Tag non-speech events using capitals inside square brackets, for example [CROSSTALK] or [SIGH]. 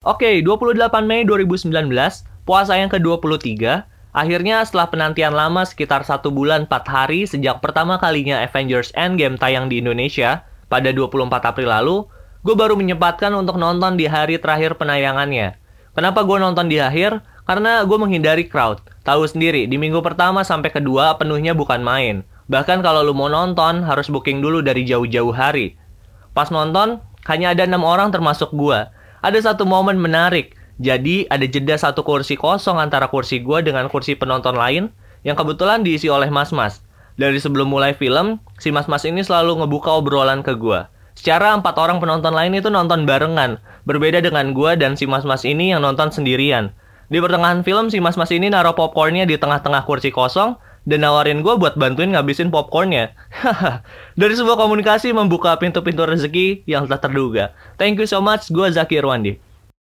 Oke, 28 Mei 2019, puasa yang ke-23, akhirnya setelah penantian lama sekitar satu bulan 4 hari sejak pertama kalinya Avengers Endgame tayang di Indonesia pada 24 April lalu, gue baru menyempatkan untuk nonton di hari terakhir penayangannya. Kenapa gue nonton di akhir? Karena gue menghindari crowd. Tahu sendiri, di minggu pertama sampai kedua penuhnya bukan main. Bahkan kalau lu mau nonton, harus booking dulu dari jauh-jauh hari. Pas nonton, hanya ada enam orang termasuk gue ada satu momen menarik. Jadi ada jeda satu kursi kosong antara kursi gue dengan kursi penonton lain yang kebetulan diisi oleh mas-mas. Dari sebelum mulai film, si mas-mas ini selalu ngebuka obrolan ke gue. Secara empat orang penonton lain itu nonton barengan, berbeda dengan gue dan si mas-mas ini yang nonton sendirian. Di pertengahan film, si mas-mas ini naruh popcornnya di tengah-tengah kursi kosong dan nawarin gue buat bantuin ngabisin popcornnya. [LAUGHS] Dari sebuah komunikasi membuka pintu-pintu rezeki yang tak terduga. Thank you so much, gue Zaki Irwandi.